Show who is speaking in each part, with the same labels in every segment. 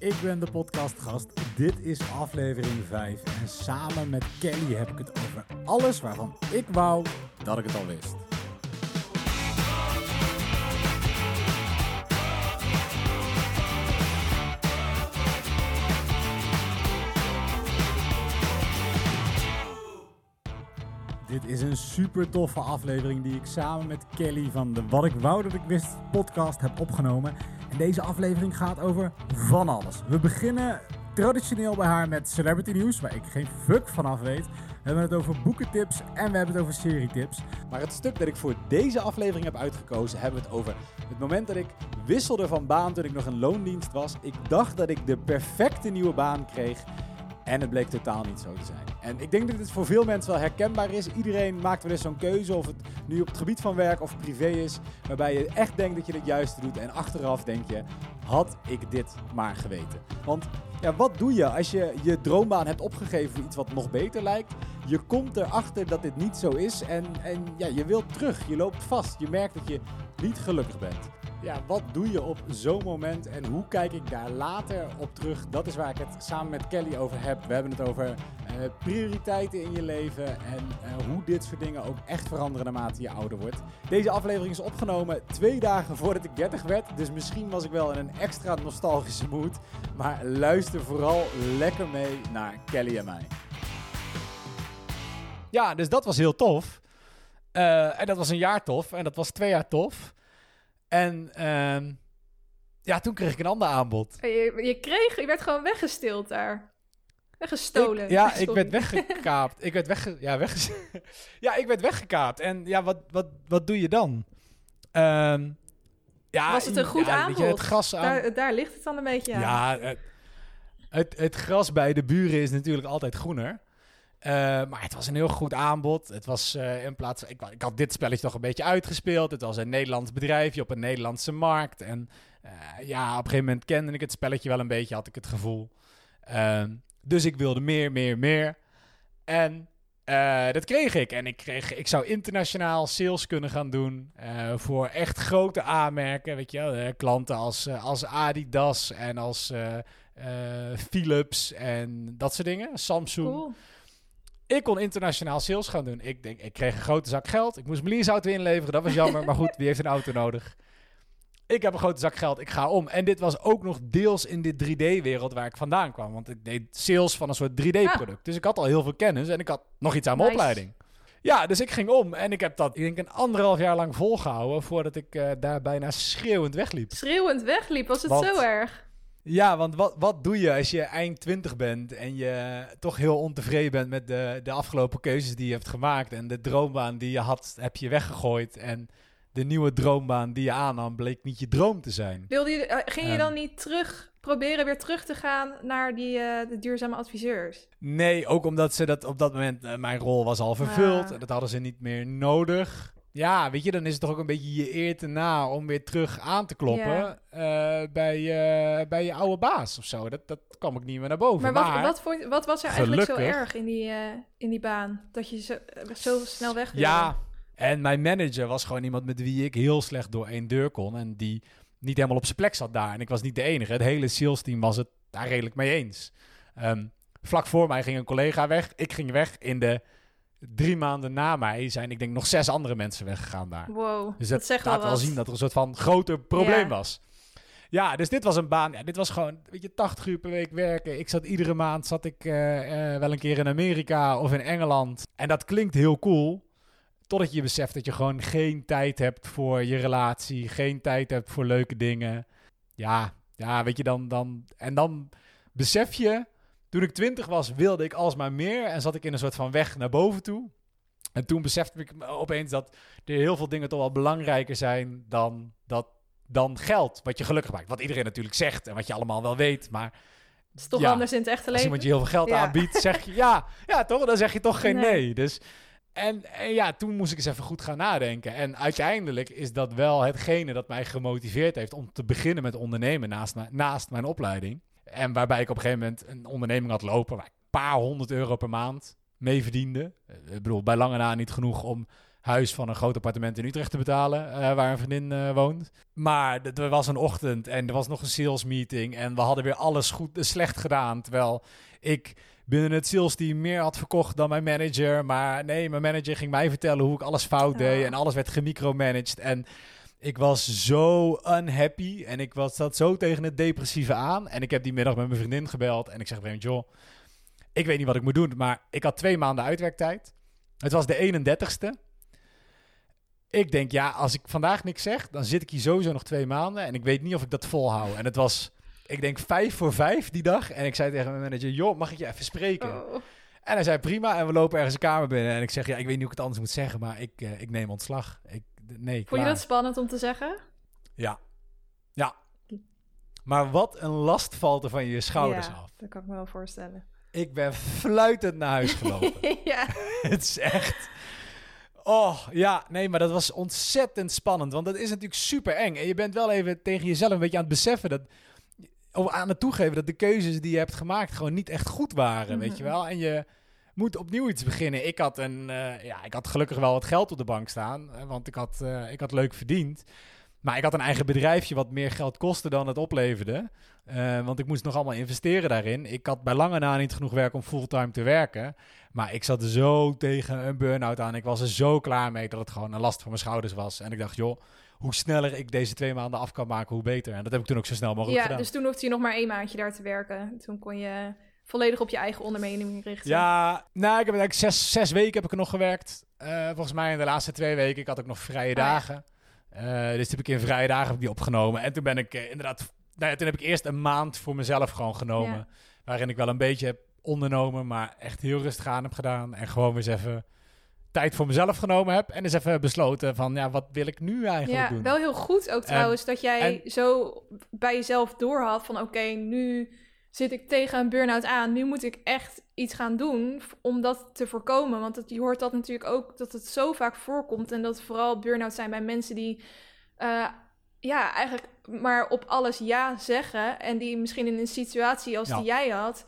Speaker 1: Ik ben de podcastgast. Dit is aflevering 5. En samen met Kelly heb ik het over alles waarvan ik wou dat ik het al wist. Dit is een super toffe aflevering die ik samen met Kelly van de Wat ik wou dat ik wist podcast heb opgenomen. En deze aflevering gaat over van alles. We beginnen traditioneel bij haar met celebrity nieuws, waar ik geen fuck van af weet. We hebben het over boekentips en we hebben het over serietips. Maar het stuk dat ik voor deze aflevering heb uitgekozen, hebben we het over het moment dat ik wisselde van baan toen ik nog in loondienst was. Ik dacht dat ik de perfecte nieuwe baan kreeg. En het bleek totaal niet zo te zijn. En ik denk dat dit voor veel mensen wel herkenbaar is. Iedereen maakt wel eens zo'n keuze, of het nu op het gebied van werk of privé is, waarbij je echt denkt dat je het juiste doet. En achteraf denk je, had ik dit maar geweten. Want ja, wat doe je als je je droombaan hebt opgegeven voor iets wat nog beter lijkt? Je komt erachter dat dit niet zo is en, en ja, je wilt terug. Je loopt vast. Je merkt dat je niet gelukkig bent. Ja, wat doe je op zo'n moment en hoe kijk ik daar later op terug? Dat is waar ik het samen met Kelly over heb. We hebben het over prioriteiten in je leven en uh, hoe dit soort dingen ook echt veranderen naarmate je ouder wordt. Deze aflevering is opgenomen twee dagen voordat ik 30 werd, dus misschien was ik wel in een extra nostalgische mood. Maar luister vooral lekker mee naar Kelly en mij. Ja, dus dat was heel tof. Uh, en dat was een jaar tof en dat was twee jaar tof. En uh, ja, toen kreeg ik een ander aanbod.
Speaker 2: Je, je, kreeg, je werd gewoon weggesteeld daar. Weggestolen.
Speaker 1: Ik, ja, ik werd weggekaapt. ik werd wegge, ja, wegge, ja, ik werd weggekaapt. En ja, wat, wat, wat doe je dan? Um,
Speaker 2: ja, Was het een goed ja, aanbod? Je, het gras aan... daar, daar, ligt het dan een beetje aan.
Speaker 1: Ja, het, het, het gras bij de buren is natuurlijk altijd groener. Uh, maar het was een heel goed aanbod. Het was uh, in plaats van. Ik, ik, had dit spelletje toch een beetje uitgespeeld. Het was een Nederlands bedrijfje op een Nederlandse markt. En uh, ja, op een gegeven moment kende ik het spelletje wel een beetje, had ik het gevoel. Ehm, dus ik wilde meer, meer, meer. En dat kreeg ik. En ik, kreeg, ik zou internationaal sales kunnen gaan doen. voor echt grote aanmerken. Weet je wel, klanten als, als Adidas en als Philips en dat soort dingen. Samsung. Cool. Ik kon internationaal sales gaan doen. Ik, denk, ik kreeg een grote zak geld. Ik moest mijn auto inleveren. Dat was jammer. maar goed, wie heeft een auto nodig? Ik heb een grote zak geld. Ik ga om. En dit was ook nog deels in dit 3D-wereld waar ik vandaan kwam. Want ik deed sales van een soort 3D-product. Ah. Dus ik had al heel veel kennis. En ik had nog iets aan mijn opleiding. Ja, dus ik ging om. En ik heb dat, ik denk, een anderhalf jaar lang volgehouden. Voordat ik uh, daar bijna schreeuwend wegliep.
Speaker 2: Schreeuwend wegliep? Was het zo erg?
Speaker 1: Ja, want wat, wat doe je als je eind 20 bent en je toch heel ontevreden bent met de, de afgelopen keuzes die je hebt gemaakt en de droombaan die je had, heb je weggegooid en de nieuwe droombaan die je aannam bleek niet je droom te zijn.
Speaker 2: Wilde je, eh, ging je dan niet terug, proberen weer terug te gaan naar die uh, de duurzame adviseurs?
Speaker 1: Nee, ook omdat ze dat op dat moment, uh, mijn rol was al vervuld en dat hadden ze niet meer nodig. Ja, weet je, dan is het toch ook een beetje je eer te na om weer terug aan te kloppen yeah. bij, bij je oude baas of zo. Dat, dat kwam ik niet meer naar boven.
Speaker 2: Maar wat, maar, wat, vond, wat was er eigenlijk zo erg in die, in die baan? Dat je zo, zo snel weg wilde?
Speaker 1: Ja, en mijn manager was gewoon iemand met wie ik heel slecht door één deur kon. En die niet helemaal op zijn plek zat daar. En ik was niet de enige. Het hele sales team was het daar redelijk mee eens. Um, vlak voor mij ging een collega weg. Ik ging weg in de drie maanden na mij zijn, ik denk, nog zes andere mensen weggegaan daar.
Speaker 2: Wow,
Speaker 1: dus dat, dat laat wel, zien dat er een soort van groter probleem was. Ja, dus dit was een baan. Ja, dit was gewoon, weet je, 80 uur per week werken. Ik zat iedere maand, zat ik uh, uh, wel een keer in Amerika of in Engeland. En dat klinkt heel cool. Totdat je beseft dat je gewoon geen tijd hebt voor je relatie. Geen tijd hebt voor leuke dingen. Ja, ja, weet je, dan... dan en dan besef je toen ik twintig was, wilde ik alsmaar meer en zat ik in een soort van weg naar boven toe. En toen besefte ik opeens dat er heel veel dingen toch wel belangrijker zijn dan, dat, dan geld. Wat je gelukkig maakt. Wat iedereen natuurlijk zegt en wat je allemaal wel weet. Maar
Speaker 2: het is toch anders in het echte leven. Als
Speaker 1: iemand je heel veel geld aanbiedt, zeg je ja. Ja, toch? Dan zeg je toch geen nee. Dus, en, en, ja, toen moest ik eens even goed gaan nadenken. En uiteindelijk is dat wel hetgene dat mij gemotiveerd heeft om te beginnen met ondernemen naast, naast mijn opleiding. En waarbij ik op een gegeven moment een onderneming had lopen waar ik een paar honderd euro per maand mee verdiende. Eh, ik bedoel, bij lange na niet genoeg om huis van een groot appartement in Utrecht te betalen, uh, waar een vriendin uh, woont. Maar er was een ochtend en er was nog een sales meeting en we hadden weer alles goed, slecht gedaan. Terwijl ik binnen het sales team meer had verkocht dan mijn manager. Maar nee, mijn manager ging mij vertellen hoe ik alles fout deed en alles werd gemicromanaged. En ik was zo unhappy en ik was, zat zo tegen het depressieve aan. En ik heb die middag met mijn vriendin gebeld en ik zeg bij joh, ik weet niet wat ik moet doen, maar ik had twee maanden uitwerktijd. Het was de 31ste. Ik denk, ja, als ik vandaag niks zeg, dan zit ik hier sowieso nog twee maanden. En ik weet niet of ik dat volhoud. En het was, ik denk, vijf voor vijf die dag. En ik zei tegen mijn manager, joh, mag ik je even spreken? Oh. En hij zei, prima. En we lopen ergens een kamer binnen. En ik zeg, ja, ik weet niet hoe ik het anders moet zeggen, maar ik, uh, ik neem ontslag. Ik, nee,
Speaker 2: Vond je dat spannend om te zeggen?
Speaker 1: Ja. Ja. Maar wat een last valt er van je schouders
Speaker 2: ja,
Speaker 1: af.
Speaker 2: dat kan ik me wel voorstellen.
Speaker 1: Ik ben fluitend naar huis gelopen.
Speaker 2: ja.
Speaker 1: het is echt... Oh, ja, nee, maar dat was ontzettend spannend. Want dat is natuurlijk super eng. En je bent wel even tegen jezelf een beetje aan het beseffen dat... Of aan het toegeven dat de keuzes die je hebt gemaakt gewoon niet echt goed waren, weet je mhm. wel. En je moet opnieuw iets beginnen. Ik had, een, uh, ja, ik had gelukkig wel wat geld op de bank staan, want ik had, uh, ik had leuk verdiend. Maar ik had een eigen bedrijfje wat meer geld kostte dan het opleverde. Uh, want ik moest nog allemaal investeren daarin. Ik had bij lange na niet genoeg werk om fulltime te werken. Maar ik zat zo tegen een burn-out aan. Ik was er zo klaar mee dat het gewoon een last voor mijn schouders was. En ik dacht, joh, hoe sneller ik deze twee maanden af kan maken, hoe beter. En dat heb ik toen ook zo snel mogelijk
Speaker 2: ja,
Speaker 1: gedaan.
Speaker 2: Dus toen hoefde je nog maar één maandje daar te werken. Toen kon je volledig op je eigen onderneming richten.
Speaker 1: Ja, nou, ik heb eigenlijk zes, zes weken heb ik er nog gewerkt. Uh, volgens mij in de laatste twee weken. Ik had ook nog vrije oh, dagen. Dus toen heb ik in vrije dagen die opgenomen. En toen ben ik uh, inderdaad... Nou ja, toen heb ik eerst een maand voor mezelf gewoon genomen. Ja. Waarin ik wel een beetje heb ondernomen, maar echt heel rustig aan heb gedaan. En gewoon eens even tijd voor mezelf genomen heb. En eens even besloten van, ja, wat wil ik nu eigenlijk
Speaker 2: ja,
Speaker 1: doen?
Speaker 2: wel heel goed ook trouwens, dat jij zo bij jezelf doorhad van, oké, nu zit ik tegen een burn-out aan. Nu moet ik echt iets gaan doen om dat te voorkomen. Want het, je hoort dat natuurlijk ook, dat het zo vaak voorkomt. En dat vooral burn-out zijn bij mensen die... Uh, ja, eigenlijk maar op alles ja zeggen. En die misschien in een situatie als die jij had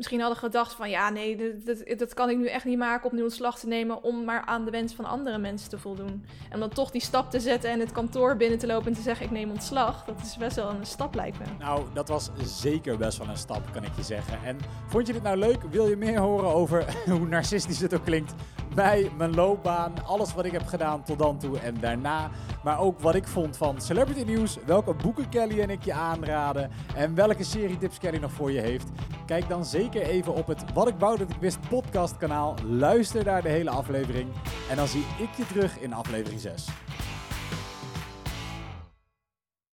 Speaker 2: misschien hadden gedacht van ja, nee, dat, dat, kan ik nu echt niet maken om nu ontslag te nemen om maar aan de wens van andere mensen te voldoen. En dan toch die stap te zetten en het kantoor binnen te lopen en te zeggen ik neem ontslag, dat is best wel een stap lijkt me.
Speaker 1: Nou, dat was zeker best wel een stap, kan ik je zeggen. En vond je dit nou leuk? Wil je meer horen over hoe narcistisch het ook klinkt? Bij mijn loopbaan, alles wat ik heb gedaan tot dan toe en daarna. Maar ook wat ik vond van Celebrity News, welke boeken Kelly en ik je aanraden en welke serie tips Kelly nog voor je heeft. Kijk dan zeker even op het Wat ik wou dat ik wist podcast kanaal. Luister naar de hele aflevering. En dan zie ik je terug in aflevering 6.